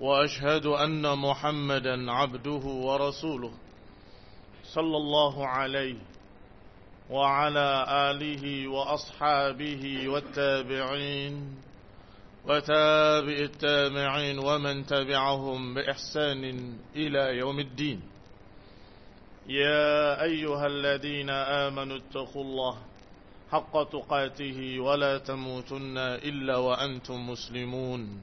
وأشهد أن محمدا عبده ورسوله صلى الله عليه وعلى آله وأصحابه والتابعين وتابع التابعين ومن تبعهم بإحسان إلى يوم الدين. يا أيها الذين آمنوا اتقوا الله حق تقاته ولا تموتن إلا وأنتم مسلمون.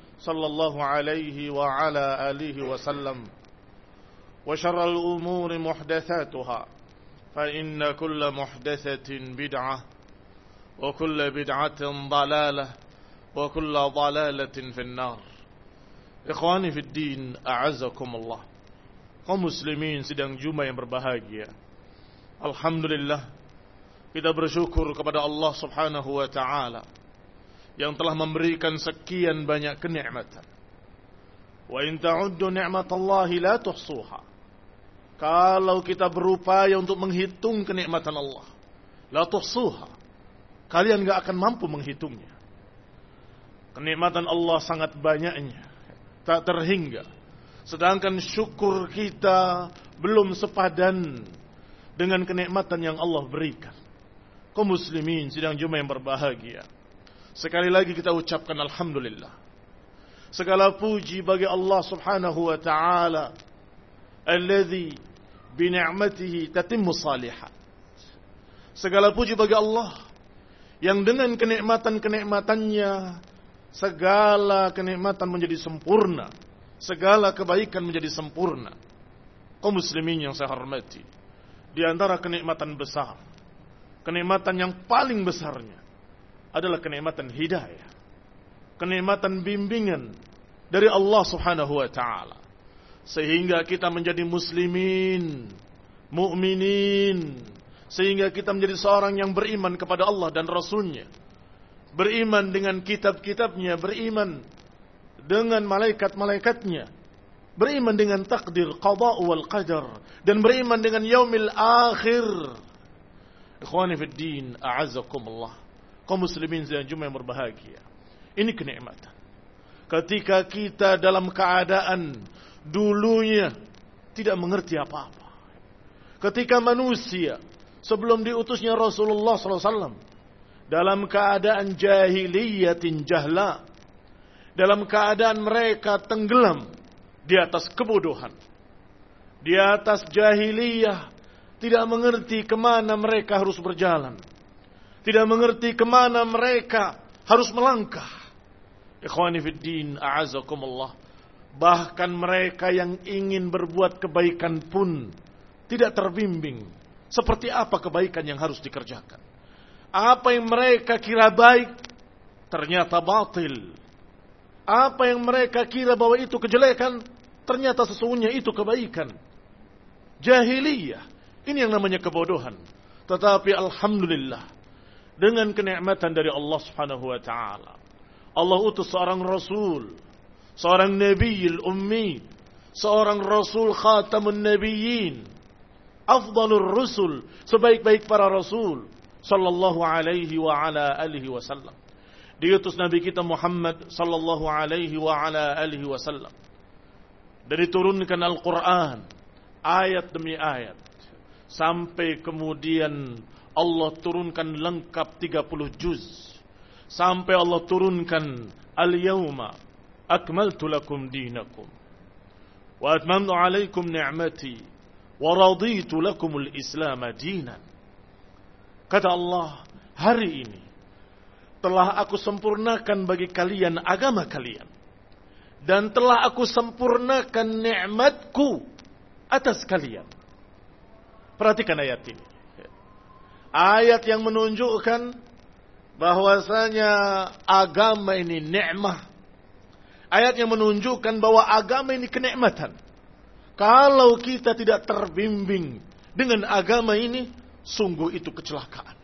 صلى الله عليه وعلى آله وسلم. وشر الأمور محدثاتها فإن كل محدثة بدعة وكل بدعة ضلالة وكل ضلالة في النار. إخواني في الدين أعزكم الله. Kaum muslimin sedang juma yang berbahagia. Alhamdulillah kita bersyukur kepada Allah subhanahu wa ta'ala. Yang telah memberikan sekian banyak kenikmatan. Wa in ta'uddu ni'matallahi la tuhsuha. Kalau kita berupaya untuk menghitung kenikmatan Allah, la tuhsuha. Kalian enggak akan mampu menghitungnya. Kenikmatan Allah sangat banyaknya, tak terhingga. Sedangkan syukur kita belum sepadan dengan kenikmatan yang Allah berikan. Kau muslimin sedang jumlah yang berbahagia. Sekali lagi kita ucapkan Alhamdulillah. Segala puji bagi Allah subhanahu wa ta'ala. Alladhi bini'matihi tatimmu salihat. Segala puji bagi Allah. Yang dengan kenikmatan-kenikmatannya. Segala kenikmatan menjadi sempurna. Segala kebaikan menjadi sempurna. Kau muslimin yang saya hormati. Di antara kenikmatan besar. Kenikmatan yang paling besarnya adalah kenikmatan hidayah. Kenikmatan bimbingan dari Allah Subhanahu wa taala. Sehingga kita menjadi muslimin, mukminin, sehingga kita menjadi seorang yang beriman kepada Allah dan Rasulnya. Beriman dengan kitab-kitabnya, beriman dengan malaikat-malaikatnya. Beriman dengan takdir qada wal qadar dan beriman dengan yaumil akhir. Ikhwani fid din, kaum muslimin dan jumlah yang berbahagia. Ini kenikmatan. Ketika kita dalam keadaan dulunya tidak mengerti apa-apa. Ketika manusia sebelum diutusnya Rasulullah SAW dalam keadaan jahiliyatin jahla, dalam keadaan mereka tenggelam di atas kebodohan, di atas jahiliyah, tidak mengerti ke mana mereka harus berjalan tidak mengerti ke mana mereka harus melangkah. Ikhwani fiddin, a'azakumullah. Bahkan mereka yang ingin berbuat kebaikan pun tidak terbimbing. Seperti apa kebaikan yang harus dikerjakan. Apa yang mereka kira baik, ternyata batil. Apa yang mereka kira bahwa itu kejelekan, ternyata sesungguhnya itu kebaikan. Jahiliyah. Ini yang namanya kebodohan. Tetapi Alhamdulillah dengan kenikmatan dari Allah Subhanahu wa taala. Allah utus seorang rasul, seorang nabi ummi, seorang rasul khatamun nabiyyin. afdalur rusul, sebaik-baik para rasul sallallahu alaihi wa ala alihi wasallam. Diutus Nabi kita Muhammad sallallahu alaihi wa ala alihi wasallam. Dan diturunkan Al-Qur'an ayat demi ayat sampai kemudian Allah turunkan lengkap 30 juz. Sampai Allah turunkan al-yawma akmaltu lakum dinakum wa atmamtu alaikum ni'mati wa raditu lakum al-islam dinan. Kata Allah hari ini telah aku sempurnakan bagi kalian agama kalian dan telah aku sempurnakan nikmatku atas kalian. Perhatikan ayat ini ayat yang menunjukkan bahwasanya agama ini nikmah. Ayat yang menunjukkan bahwa agama ini kenikmatan. Kalau kita tidak terbimbing dengan agama ini, sungguh itu kecelakaan.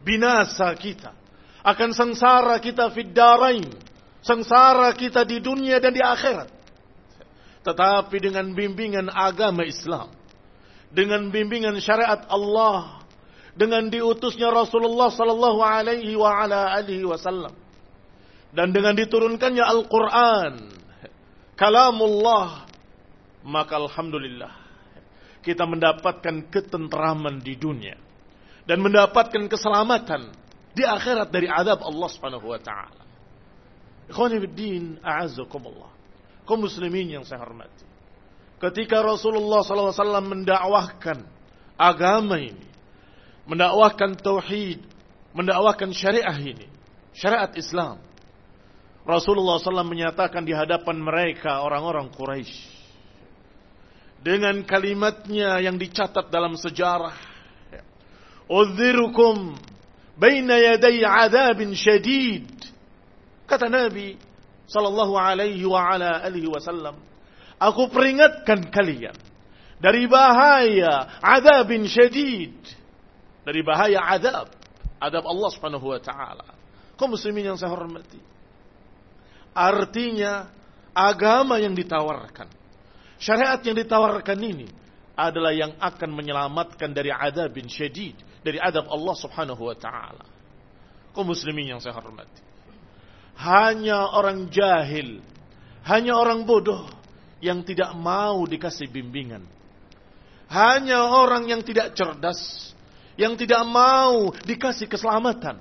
Binasa kita. Akan sengsara kita fiddarain. Sengsara kita di dunia dan di akhirat. Tetapi dengan bimbingan agama Islam. Dengan bimbingan syariat Allah dengan diutusnya Rasulullah sallallahu alaihi wa ala alihi wasallam dan dengan diturunkannya Al-Qur'an kalamullah maka alhamdulillah kita mendapatkan ketenteraman di dunia dan mendapatkan keselamatan di akhirat dari azab Allah Subhanahu wa taala. Ikhwani fiddin, a'azzakumullah. Kaum muslimin yang saya hormati. Ketika Rasulullah SAW mendakwahkan agama ini, mendakwahkan tauhid, mendakwahkan syariah ini, syariat Islam. Rasulullah SAW menyatakan di hadapan mereka orang-orang Quraisy dengan kalimatnya yang dicatat dalam sejarah. Udhirukum baina yaday adabin syadid. Kata Nabi sallallahu alaihi wa ala alihi wasallam, aku peringatkan kalian dari bahaya adabin syadid dari bahaya adab, adab Allah Subhanahu wa taala. Kau muslimin yang saya hormati. Artinya agama yang ditawarkan, syariat yang ditawarkan ini adalah yang akan menyelamatkan dari adab bin syadid, dari adab Allah Subhanahu wa taala. Kau muslimin yang saya hormati. Hanya orang jahil, hanya orang bodoh yang tidak mau dikasih bimbingan. Hanya orang yang tidak cerdas, yang tidak mau dikasih keselamatan.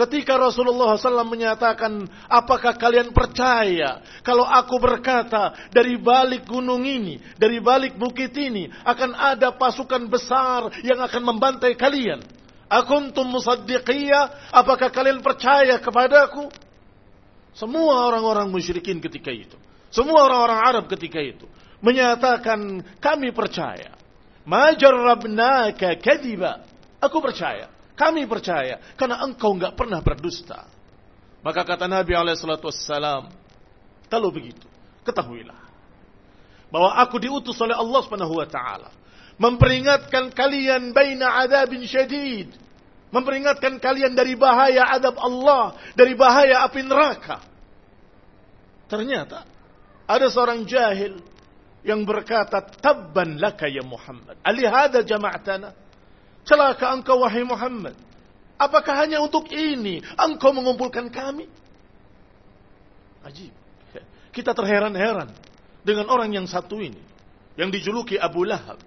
Ketika Rasulullah SAW menyatakan, apakah kalian percaya kalau aku berkata dari balik gunung ini, dari balik bukit ini akan ada pasukan besar yang akan membantai kalian? Akuntum musaddiqiyah, apakah kalian percaya kepadaku? Semua orang-orang musyrikin ketika itu. Semua orang-orang Arab ketika itu. Menyatakan kami percaya. Majarrabnaka kadiba. Aku percaya. Kami percaya. Karena engkau nggak pernah berdusta. Maka kata Nabi Alaihissalam, kalau begitu, ketahuilah bahwa aku diutus oleh Allah Subhanahu Wa Taala memperingatkan kalian baina adabin syadid, memperingatkan kalian dari bahaya adab Allah, dari bahaya api neraka. Ternyata ada seorang jahil yang berkata, "Tabban laka ya Muhammad, alihada jama'tana?" Celaka engkau wahai Muhammad. Apakah hanya untuk ini engkau mengumpulkan kami? Ajib. Kita terheran-heran dengan orang yang satu ini. Yang dijuluki Abu Lahab.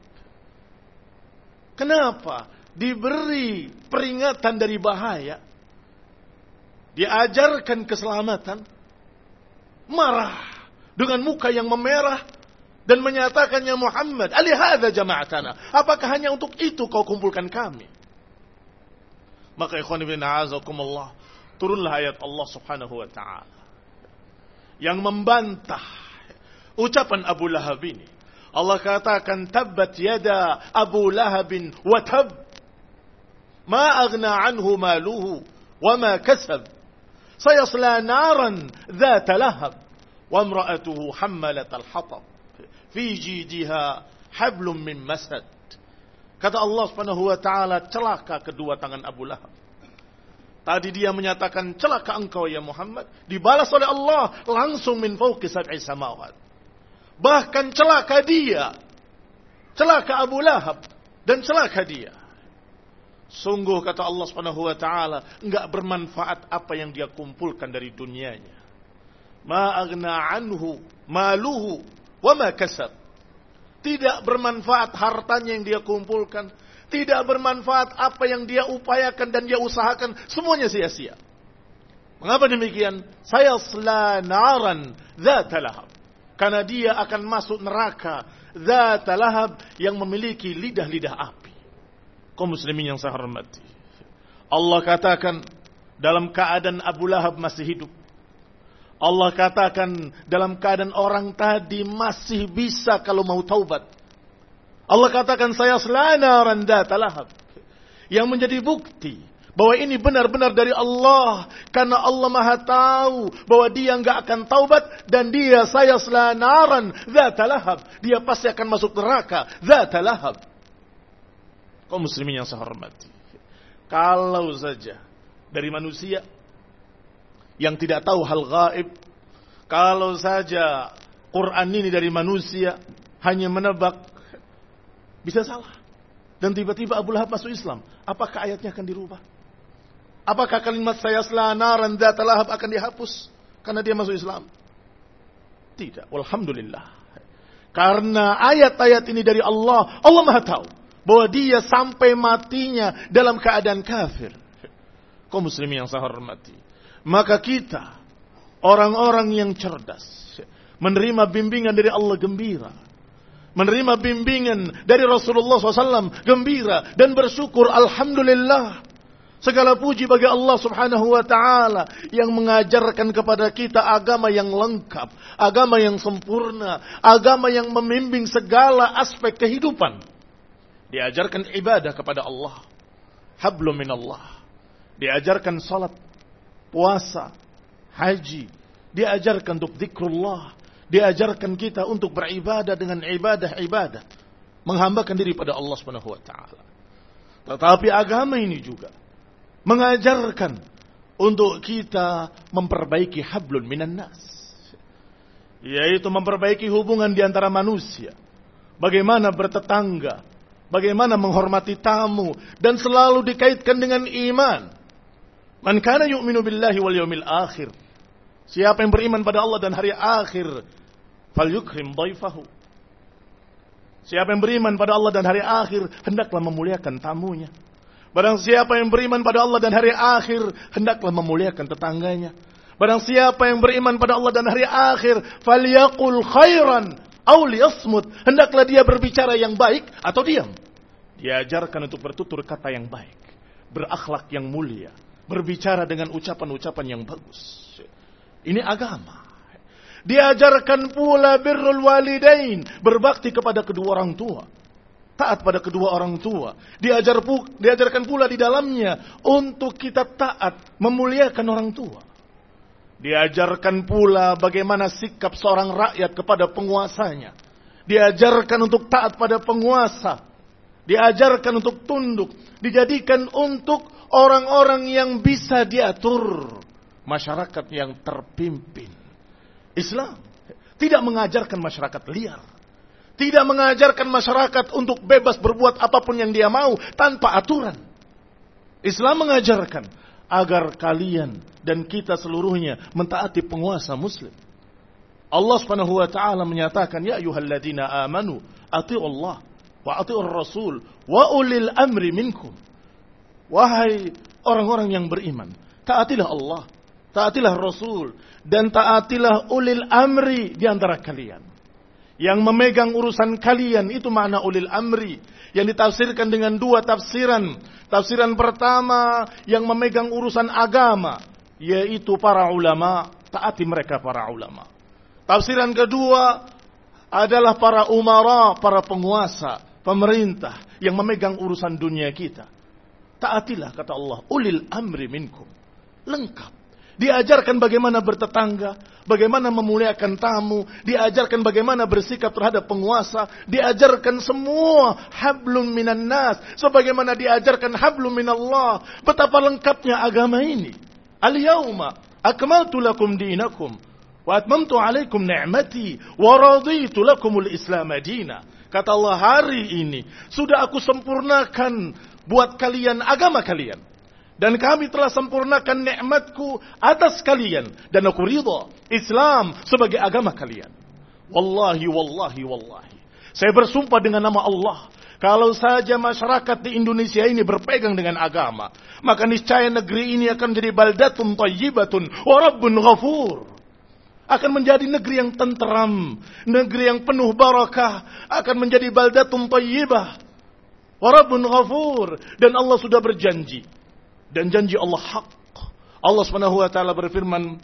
Kenapa? Diberi peringatan dari bahaya. Diajarkan keselamatan. Marah. Dengan muka yang memerah dan menyatakannya Muhammad, alihada jama'atana. Apakah hanya untuk itu kau kumpulkan kami? Maka ikhwan ibn a'azakumullah, turunlah ayat Allah subhanahu wa ta'ala. Yang membantah ucapan Abu Lahab ini. Allah katakan, tabbat yada Abu Lahabin wa tab. Ma agna anhu maluhu wa ma kasab. Sayasla naran dhata lahab. Wa imra'atuhu hammalat al-hatab fi jidiha hablum min masad. Kata Allah Subhanahu wa taala, celaka kedua tangan Abu Lahab. Tadi dia menyatakan celaka engkau ya Muhammad, dibalas oleh Allah langsung min fawqi sab'i samawat. Bahkan celaka dia, celaka Abu Lahab Dan celaka dia. Sungguh kata Allah Subhanahu wa taala, enggak bermanfaat apa yang dia kumpulkan dari dunianya. Ma aghna anhu maluhu wa ma kasab. Tidak bermanfaat hartanya yang dia kumpulkan, tidak bermanfaat apa yang dia upayakan dan dia usahakan, semuanya sia-sia. Mengapa demikian? Saya selanaran dzata lahab. Karena dia akan masuk neraka dzata lahab yang memiliki lidah-lidah api kaum muslimin yang saya hormati. Allah katakan dalam keadaan Abu Lahab masih hidup. Allah katakan dalam keadaan orang tadi masih bisa kalau mau taubat. Allah katakan saya selana randa talahab. Yang menjadi bukti bahwa ini benar-benar dari Allah karena Allah Maha tahu bahwa dia nggak akan taubat dan dia saya selanaran zat lahab dia pasti akan masuk neraka zat lahab kaum muslimin yang saya hormati. Kalau saja dari manusia yang tidak tahu hal gaib, kalau saja Quran ini dari manusia hanya menebak, bisa salah. Dan tiba-tiba Abu Lahab masuk Islam. Apakah ayatnya akan dirubah? Apakah kalimat saya selanaran dan lahab akan dihapus karena dia masuk Islam? Tidak. Alhamdulillah. Karena ayat-ayat ini dari Allah, Allah Maha tahu bahwa dia sampai matinya dalam keadaan kafir. Kau muslim yang saya hormati. Maka kita, orang-orang yang cerdas, menerima bimbingan dari Allah gembira. Menerima bimbingan dari Rasulullah SAW gembira dan bersyukur Alhamdulillah. Segala puji bagi Allah subhanahu wa ta'ala yang mengajarkan kepada kita agama yang lengkap, agama yang sempurna, agama yang membimbing segala aspek kehidupan diajarkan ibadah kepada Allah. Hablum minallah. Diajarkan salat, puasa, haji. Diajarkan untuk zikrullah. Diajarkan kita untuk beribadah dengan ibadah-ibadah. Menghambakan diri pada Allah subhanahu wa ta'ala. Tetapi agama ini juga mengajarkan untuk kita memperbaiki hablun minan nas. Yaitu memperbaiki hubungan di antara manusia. Bagaimana bertetangga, bagaimana menghormati tamu dan selalu dikaitkan dengan iman. Man kana yu'minu billahi wal yawmil akhir. Siapa yang beriman pada Allah dan hari akhir, falyukrim dhaifahu. Siapa yang beriman pada Allah dan hari akhir, hendaklah memuliakan tamunya. Barang siapa yang beriman pada Allah dan hari akhir, hendaklah memuliakan tetangganya. Barang siapa yang beriman pada Allah dan hari akhir, falyaqul khairan aw liyasmut. Hendaklah dia berbicara yang baik atau diam. Diajarkan untuk bertutur kata yang baik, berakhlak yang mulia, berbicara dengan ucapan-ucapan yang bagus. Ini agama. Diajarkan pula birrul walidain, berbakti kepada kedua orang tua. Taat pada kedua orang tua. Diajar pu, diajarkan pula di dalamnya untuk kita taat, memuliakan orang tua. Diajarkan pula bagaimana sikap seorang rakyat kepada penguasanya. Diajarkan untuk taat pada penguasa diajarkan untuk tunduk, dijadikan untuk orang-orang yang bisa diatur, masyarakat yang terpimpin. Islam tidak mengajarkan masyarakat liar, tidak mengajarkan masyarakat untuk bebas berbuat apa pun yang dia mau tanpa aturan. Islam mengajarkan agar kalian dan kita seluruhnya mentaati penguasa muslim. Allah Subhanahu wa taala menyatakan ya ayyuhalladzina amanu atiiu Allah wa atiur rasul wa ulil amri minkum. Wahai orang-orang yang beriman, taatilah Allah, taatilah Rasul, dan taatilah ulil amri di antara kalian. Yang memegang urusan kalian itu makna ulil amri yang ditafsirkan dengan dua tafsiran. Tafsiran pertama yang memegang urusan agama yaitu para ulama, taati mereka para ulama. Tafsiran kedua adalah para umara, para penguasa, pemerintah yang memegang urusan dunia kita. Taatilah kata Allah, ulil amri minkum. Lengkap. Diajarkan bagaimana bertetangga, bagaimana memuliakan tamu, diajarkan bagaimana bersikap terhadap penguasa, diajarkan semua hablum minan nas, sebagaimana diajarkan hablum minallah. Betapa lengkapnya agama ini. Al-yauma akmaltu lakum dinakum wa atmamtu alaikum ni'mati wa raditu lakumul islam. Kata Allah hari ini sudah aku sempurnakan buat kalian agama kalian. Dan kami telah sempurnakan nikmatku atas kalian. Dan aku ridha Islam sebagai agama kalian. Wallahi, wallahi, wallahi. Saya bersumpah dengan nama Allah. Kalau saja masyarakat di Indonesia ini berpegang dengan agama, maka niscaya negeri ini akan menjadi baldatun tayyibatun wa rabbun ghafur. Akan menjadi negeri yang tenteram, negeri yang penuh barakah, akan menjadi baldatun tayyibah wa rabbun ghafur dan Allah sudah berjanji dan janji Allah hak. Allah Subhanahu wa taala berfirman,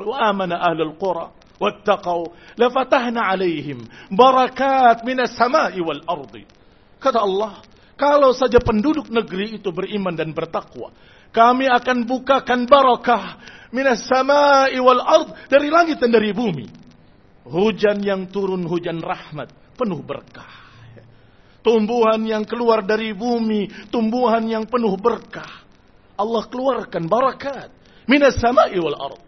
"Wa amana ahlul qura wattaqau la fatahna alaihim barakat minas sama'i wal ardi." Kata Allah, kalau saja penduduk negeri itu beriman dan bertakwa, kami akan bukakan barakah minas sama'i wal ard dari langit dan dari bumi. Hujan yang turun hujan rahmat, penuh berkah. Tumbuhan yang keluar dari bumi, tumbuhan yang penuh berkah. Allah keluarkan barakat minas sama'i wal ard.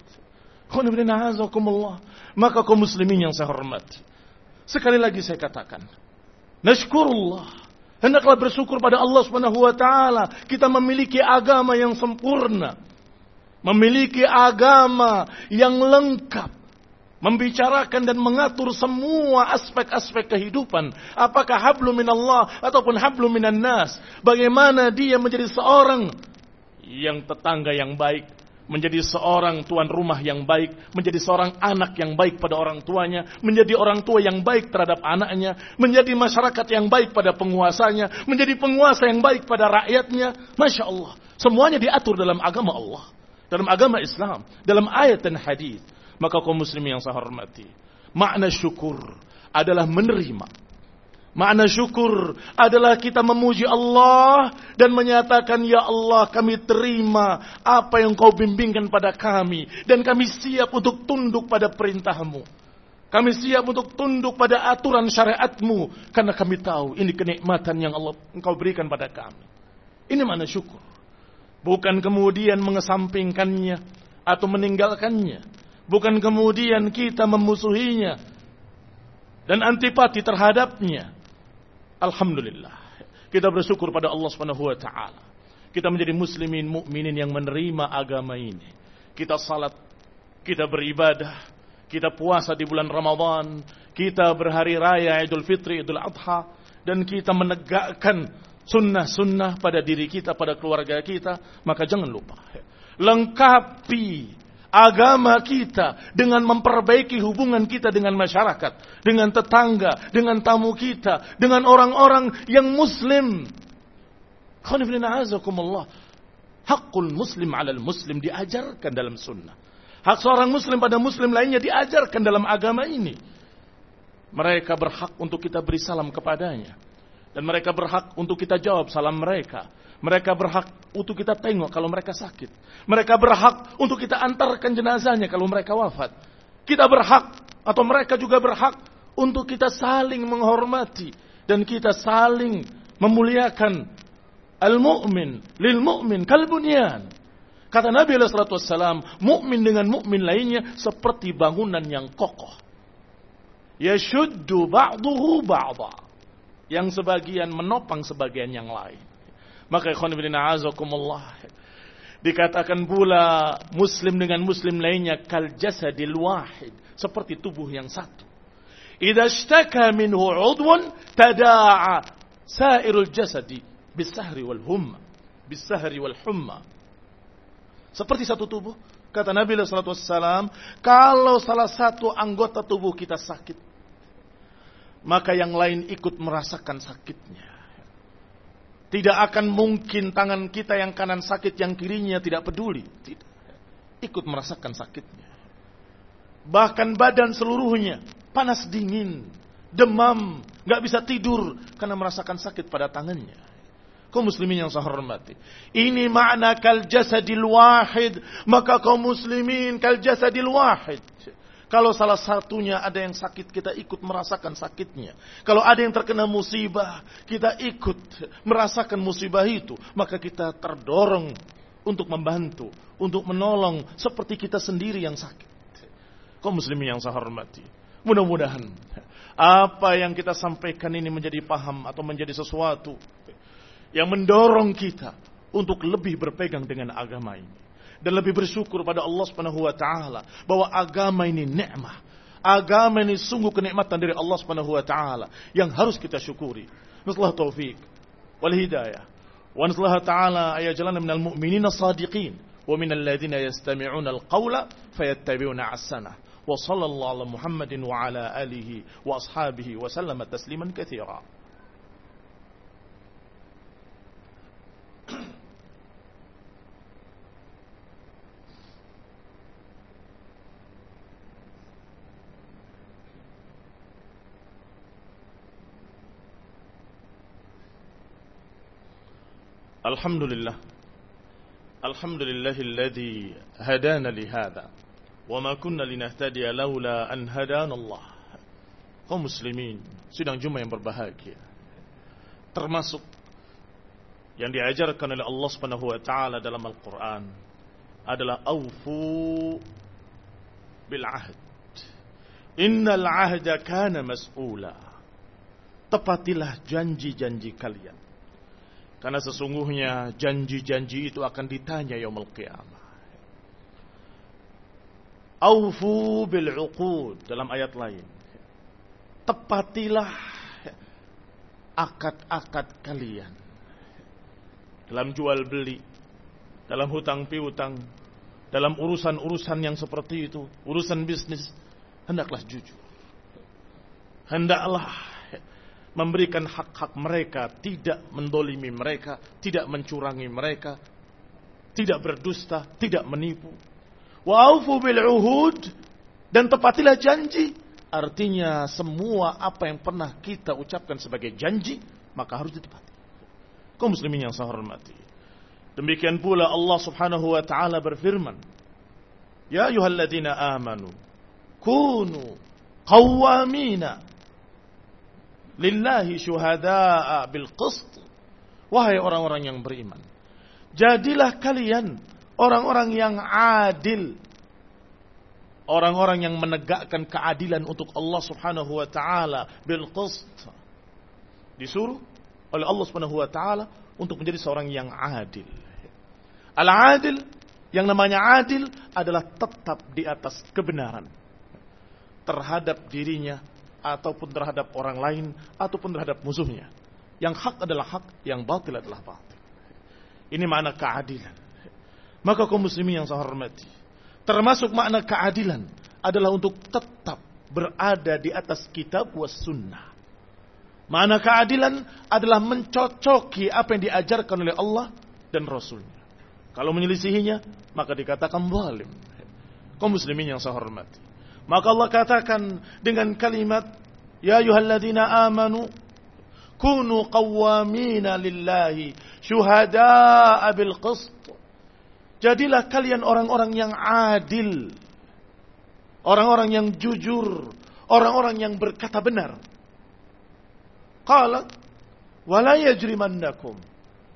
Maka kaum muslimin yang saya hormat. Sekali lagi saya katakan. Nashkurullah Hendaklah bersyukur pada Allah Subhanahu wa taala kita memiliki agama yang sempurna. Memiliki agama yang lengkap. Membicarakan dan mengatur semua aspek-aspek kehidupan. Apakah hablum minallah ataupun hablum minan nas. Bagaimana dia menjadi seorang yang tetangga yang baik, menjadi seorang tuan rumah yang baik, menjadi seorang anak yang baik pada orang tuanya, menjadi orang tua yang baik terhadap anaknya, menjadi masyarakat yang baik pada penguasanya, menjadi penguasa yang baik pada rakyatnya. Masya Allah. Semuanya diatur dalam agama Allah. Dalam agama Islam. Dalam ayat dan hadis. Maka kaum muslim yang saya hormati. Makna syukur adalah menerima Makna syukur adalah kita memuji Allah dan menyatakan, Ya Allah kami terima apa yang kau bimbingkan pada kami. Dan kami siap untuk tunduk pada perintahmu. Kami siap untuk tunduk pada aturan syariatmu. Karena kami tahu ini kenikmatan yang Allah engkau berikan pada kami. Ini mana syukur. Bukan kemudian mengesampingkannya atau meninggalkannya. Bukan kemudian kita memusuhinya dan antipati terhadapnya Alhamdulillah. Kita bersyukur pada Allah Subhanahu wa taala. Kita menjadi muslimin mukminin yang menerima agama ini. Kita salat, kita beribadah, kita puasa di bulan Ramadan, kita berhari raya Idul Fitri, Idul Adha dan kita menegakkan sunnah-sunnah pada diri kita, pada keluarga kita, maka jangan lupa lengkapi agama kita, dengan memperbaiki hubungan kita dengan masyarakat, dengan tetangga, dengan tamu kita, dengan orang-orang yang muslim. Hakul muslim alal muslim diajarkan dalam sunnah. Hak seorang muslim pada muslim lainnya diajarkan dalam agama ini. Mereka berhak untuk kita beri salam kepadanya. Dan mereka berhak untuk kita jawab salam mereka. Mereka berhak untuk kita tengok kalau mereka sakit. Mereka berhak untuk kita antarkan jenazahnya kalau mereka wafat. Kita berhak atau mereka juga berhak untuk kita saling menghormati dan kita saling memuliakan al-mu'min lil mu'min kal bunyan. Kata Nabi alaihi wasallam, mukmin dengan mukmin lainnya seperti bangunan yang kokoh. Yashuddu ba'duhu ba'dha. Yang sebagian menopang sebagian yang lain. Maka ikhwan ibn a'azakumullah. Dikatakan pula muslim dengan muslim lainnya kal jasadil wahid. Seperti tubuh yang satu. Idza ishtaka minhu udwun tada'a sairul jasadi bisahri wal humma. Bisahri wal humma. Seperti satu tubuh. Kata Nabi SAW, kalau salah satu anggota tubuh kita sakit, maka yang lain ikut merasakan sakitnya. Tidak akan mungkin tangan kita yang kanan sakit, yang kirinya tidak peduli. Tidak. Ikut merasakan sakitnya. Bahkan badan seluruhnya panas dingin, demam, nggak bisa tidur karena merasakan sakit pada tangannya. Kaum muslimin yang saya hormati. Ini makna kal jasadil wahid. Maka kaum muslimin kal jasadil wahid. Kalau salah satunya ada yang sakit, kita ikut merasakan sakitnya. Kalau ada yang terkena musibah, kita ikut merasakan musibah itu. Maka kita terdorong untuk membantu, untuk menolong seperti kita sendiri yang sakit. Kau muslimin yang saya hormati. Mudah-mudahan apa yang kita sampaikan ini menjadi paham atau menjadi sesuatu yang mendorong kita untuk lebih berpegang dengan agama ini dan lebih bersyukur pada Allah Subhanahu wa taala bahwa agama ini nikmat. Agama ini sungguh kenikmatan dari Allah Subhanahu wa taala yang harus kita syukuri. Nasallahu taufik wal hidayah. Wa nasallahu taala ayajalana minal mu'minina sadiqin wa minal ladzina yastami'una al-qawla fayattabi'una ahsanah. Wa sallallahu ala Muhammadin wa ala alihi wa ashabihi wa sallama tasliman katsira. الحمد لله الحمد لله الذي هدانا لهذا وما كنا لنهتدي لولا أن هدانا الله kaum muslimin sidang Jumat yang berbahagia. Termasuk yang diajarkan oleh Allah Subhanahu wa taala dalam Al-Qur'an adalah aufu bil ahd. Innal ahda kana mas'ula. Tepatilah janji-janji kalian karena sesungguhnya janji-janji itu akan ditanya yaumul qiyamah. Aufu bil uqud dalam ayat lain. Tepatilah akad-akad kalian. Dalam jual beli, dalam hutang piutang, dalam urusan-urusan yang seperti itu, urusan bisnis, hendaklah jujur. Hendaklah memberikan hak-hak mereka, tidak mendolimi mereka, tidak mencurangi mereka, tidak berdusta, tidak menipu. Wa'ufu bil uhud dan tepatilah janji. Artinya semua apa yang pernah kita ucapkan sebagai janji maka harus ditepati. Kau muslimin yang saya hormati. Demikian pula Allah Subhanahu wa taala berfirman, "Ya ayyuhalladzina amanu kunu qawwamina lillahi syuhada'a bil qist. Wahai orang-orang yang beriman, jadilah kalian orang-orang yang adil. Orang-orang yang menegakkan keadilan untuk Allah Subhanahu wa taala bil. Disuruh oleh Allah Subhanahu wa taala untuk menjadi seorang yang adil. Al-adil yang namanya adil adalah tetap di atas kebenaran terhadap dirinya ataupun terhadap orang lain ataupun terhadap musuhnya. Yang hak adalah hak, yang batil adalah batil. Ini makna keadilan. Maka kaum muslimin yang saya hormati, termasuk makna keadilan adalah untuk tetap berada di atas kitab was sunnah. Makna keadilan adalah mencocoki apa yang diajarkan oleh Allah dan Rasulnya. Kalau menyelisihinya, maka dikatakan zalim. Kaum muslimin yang saya hormati. Maka Allah katakan dengan kalimat Ya ayuhalladzina amanu kunu qawwamina lillahi syuhada'a bil qist. Jadilah kalian orang-orang yang adil. Orang-orang yang jujur, orang-orang yang berkata benar. Qala wala yajrimannakum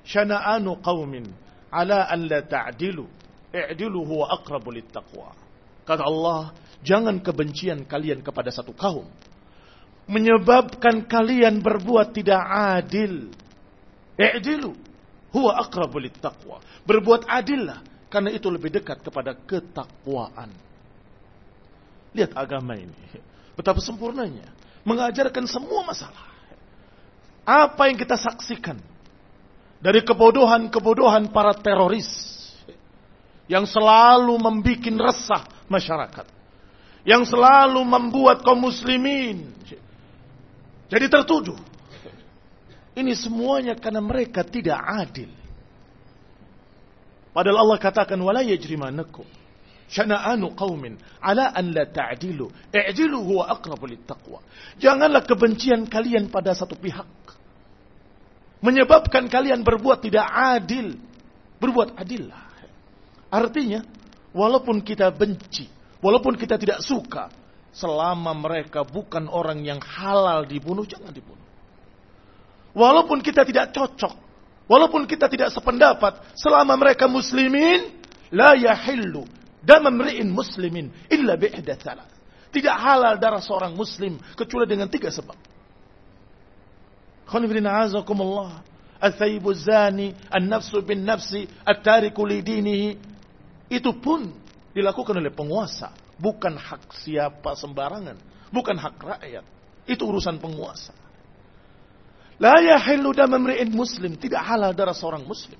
syana'anu qaumin ala an la ta'dilu. I'dilu huwa aqrabu littaqwa. Kata Allah, Jangan kebencian kalian kepada satu kaum menyebabkan kalian berbuat tidak adil. I'dilu huwa aqrabu taqwa. Berbuat adillah karena itu lebih dekat kepada ketakwaan. Lihat agama ini. Betapa sempurnanya. Mengajarkan semua masalah. Apa yang kita saksikan dari kebodohan-kebodohan para teroris yang selalu membuat resah masyarakat yang selalu membuat kaum muslimin jadi tertuduh. Ini semuanya karena mereka tidak adil. Padahal Allah katakan wala yajrimanakum syana'anu qaumin ala an la ta'dilu i'dilu huwa aqrabu littaqwa. Janganlah kebencian kalian pada satu pihak menyebabkan kalian berbuat tidak adil. Berbuat adillah. Artinya walaupun kita benci Walaupun kita tidak suka, selama mereka bukan orang yang halal dibunuh, jangan dibunuh. Walaupun kita tidak cocok, walaupun kita tidak sependapat, selama mereka muslimin, la yahillu dan memri'in muslimin illa bi'ihda thalath. Tidak halal darah seorang muslim kecuali dengan tiga sebab. Khonifidina azakumullah. Al-thayyibu zani, an-nafsu bin nafsi, at-tariku lidinihi. Itu pun dilakukan oleh penguasa. Bukan hak siapa sembarangan. Bukan hak rakyat. Itu urusan penguasa. La yahillu dam muslim. Tidak halal darah seorang muslim.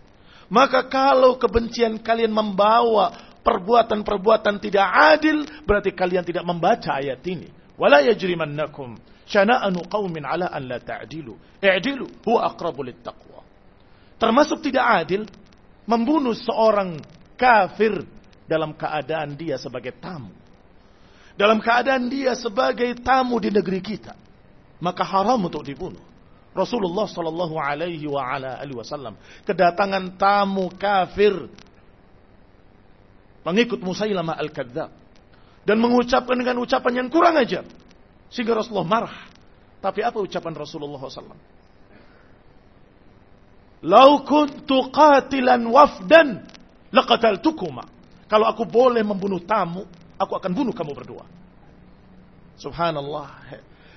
Maka kalau kebencian kalian membawa perbuatan-perbuatan tidak adil, berarti kalian tidak membaca ayat ini. Wala yajrimannakum syana'anu qaumin ala an la ta'dilu. I'dilu huwa aqrabu taqwa. Termasuk tidak adil membunuh seorang kafir dalam keadaan dia sebagai tamu. Dalam keadaan dia sebagai tamu di negeri kita. Maka haram untuk dibunuh. Rasulullah Shallallahu Alaihi Wasallam kedatangan tamu kafir pengikut Musailamah al-Kadzab dan mengucapkan dengan ucapan yang kurang ajar sehingga Rasulullah marah. Tapi apa ucapan Rasulullah SAW? Lau kuntu qatilan wafdan laqataltukuma. Kalau aku boleh membunuh tamu, aku akan bunuh kamu berdua. Subhanallah.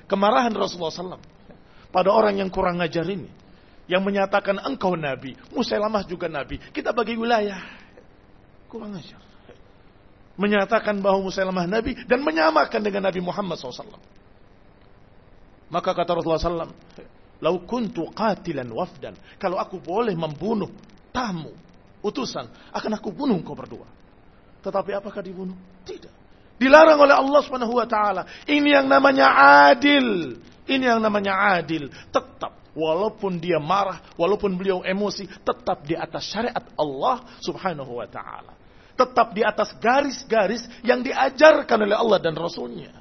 Kemarahan Rasulullah SAW pada orang yang kurang ngajar ini. Yang menyatakan engkau nabi, Musailamah juga nabi. Kita bagi wilayah. Kurang ngajar. Menyatakan bahwa Musailamah nabi dan menyamakan dengan Nabi Muhammad SAW. Maka kata Rasulullah SAW, Lau kuntu qatilan wafdan. Kalau aku boleh membunuh tamu, utusan, akan aku bunuh engkau berdua. Tetapi apakah dibunuh? Tidak. Dilarang oleh Allah Subhanahu wa taala. Ini yang namanya adil. Ini yang namanya adil. Tetap walaupun dia marah, walaupun beliau emosi, tetap di atas syariat Allah Subhanahu wa taala. Tetap di atas garis-garis yang diajarkan oleh Allah dan Rasulnya.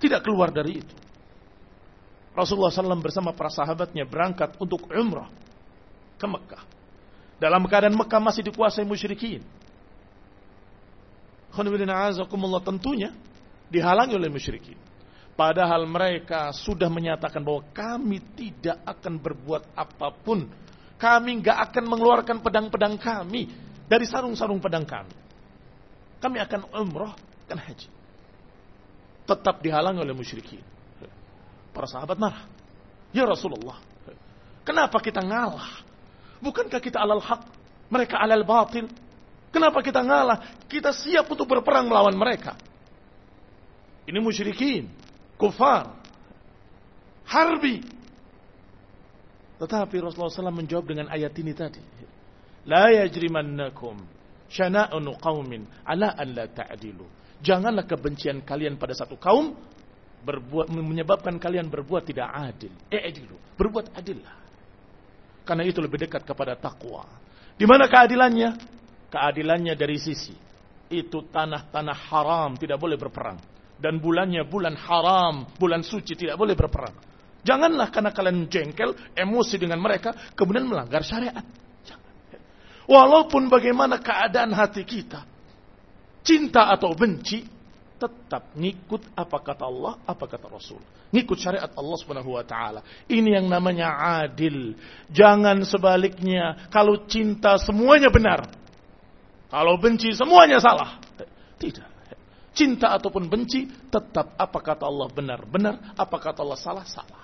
Tidak keluar dari itu. Rasulullah SAW bersama para sahabatnya berangkat untuk umrah ke Mekah. Dalam keadaan Mekah masih dikuasai musyrikin. Tentunya dihalangi oleh musyrikin. Padahal mereka sudah menyatakan bahwa kami tidak akan berbuat apa pun. Kami nggak akan mengeluarkan pedang-pedang kami dari sarung-sarung pedang kami. Kami akan umroh dan haji. Tetap dihalangi oleh musyrikin. Para sahabat marah. Ya Rasulullah, kenapa kita ngalah? Bukankah kita alal haq, mereka alal batil? Kenapa kita ngalah? Kita siap untuk berperang melawan mereka. Ini musyrikin kufar, harbi. Tetapi Rasulullah SAW menjawab dengan ayat ini tadi. La yajrimannakum syana'unu qawmin ala an la ta'dilu. Janganlah kebencian kalian pada satu kaum berbuat menyebabkan kalian berbuat tidak adil. I'dilu, berbuat adillah. Karena itu lebih dekat kepada takwa. Di mana keadilannya? Keadilannya dari sisi itu tanah-tanah haram tidak boleh berperang dan bulannya bulan haram, bulan suci tidak boleh berperang. Janganlah karena kalian jengkel, emosi dengan mereka, kemudian melanggar syariat. Jangan. Walaupun bagaimana keadaan hati kita, cinta atau benci, tetap ngikut apa kata Allah, apa kata Rasul. Ngikut syariat Allah Subhanahu wa taala. Ini yang namanya adil. Jangan sebaliknya, kalau cinta semuanya benar. Kalau benci semuanya salah. Tidak cinta ataupun benci, tetap apa kata Allah benar, benar, apa kata Allah salah, salah.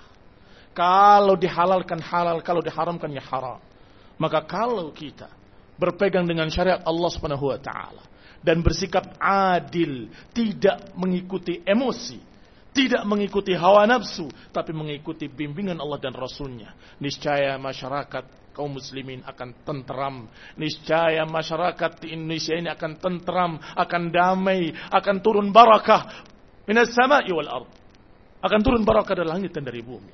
Kalau dihalalkan halal, kalau diharamkan ya haram. Maka kalau kita berpegang dengan syariat Allah Subhanahu wa taala dan bersikap adil, tidak mengikuti emosi, tidak mengikuti hawa nafsu, tapi mengikuti bimbingan Allah dan Rasulnya. Niscaya masyarakat kaum muslimin akan tentram. Niscaya masyarakat di Indonesia ini akan tentram, akan damai, akan turun barakah minas sama'i wal ard. Akan turun barakah dari langit dan dari bumi.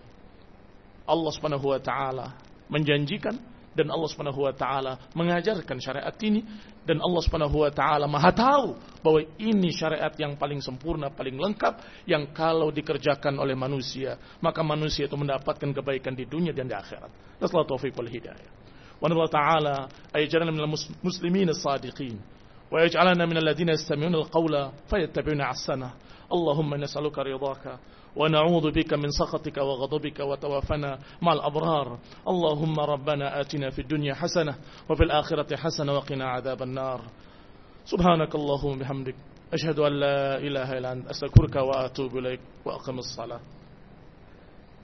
Allah Subhanahu wa taala menjanjikan dan Allah Subhanahu wa taala mengajarkan syariat ini dan Allah Subhanahu wa taala Maha tahu bahwa ini syariat yang paling sempurna, paling lengkap yang kalau dikerjakan oleh manusia, maka manusia itu mendapatkan kebaikan di dunia dan di akhirat. Nasallahu taufiq wal hidayah. Wa Allah taala ayjalna minal muslimin as-sadiqin wa yaj'alna minal ladzina yastami'una al-qawla fayattabi'una ahsana. Allahumma nas'aluka ridhaka ونعوذ بك من سخطك وغضبك وتوافنا مع الأبرار. اللهم ربنا آتنا في الدنيا حسنة وفي الآخرة حسنة وقنا عذاب النار. سبحانك اللهم بحمدك أشهد أن لا إله إلا أنت أستغفرك وأتوب إليك وأقم الصلاة.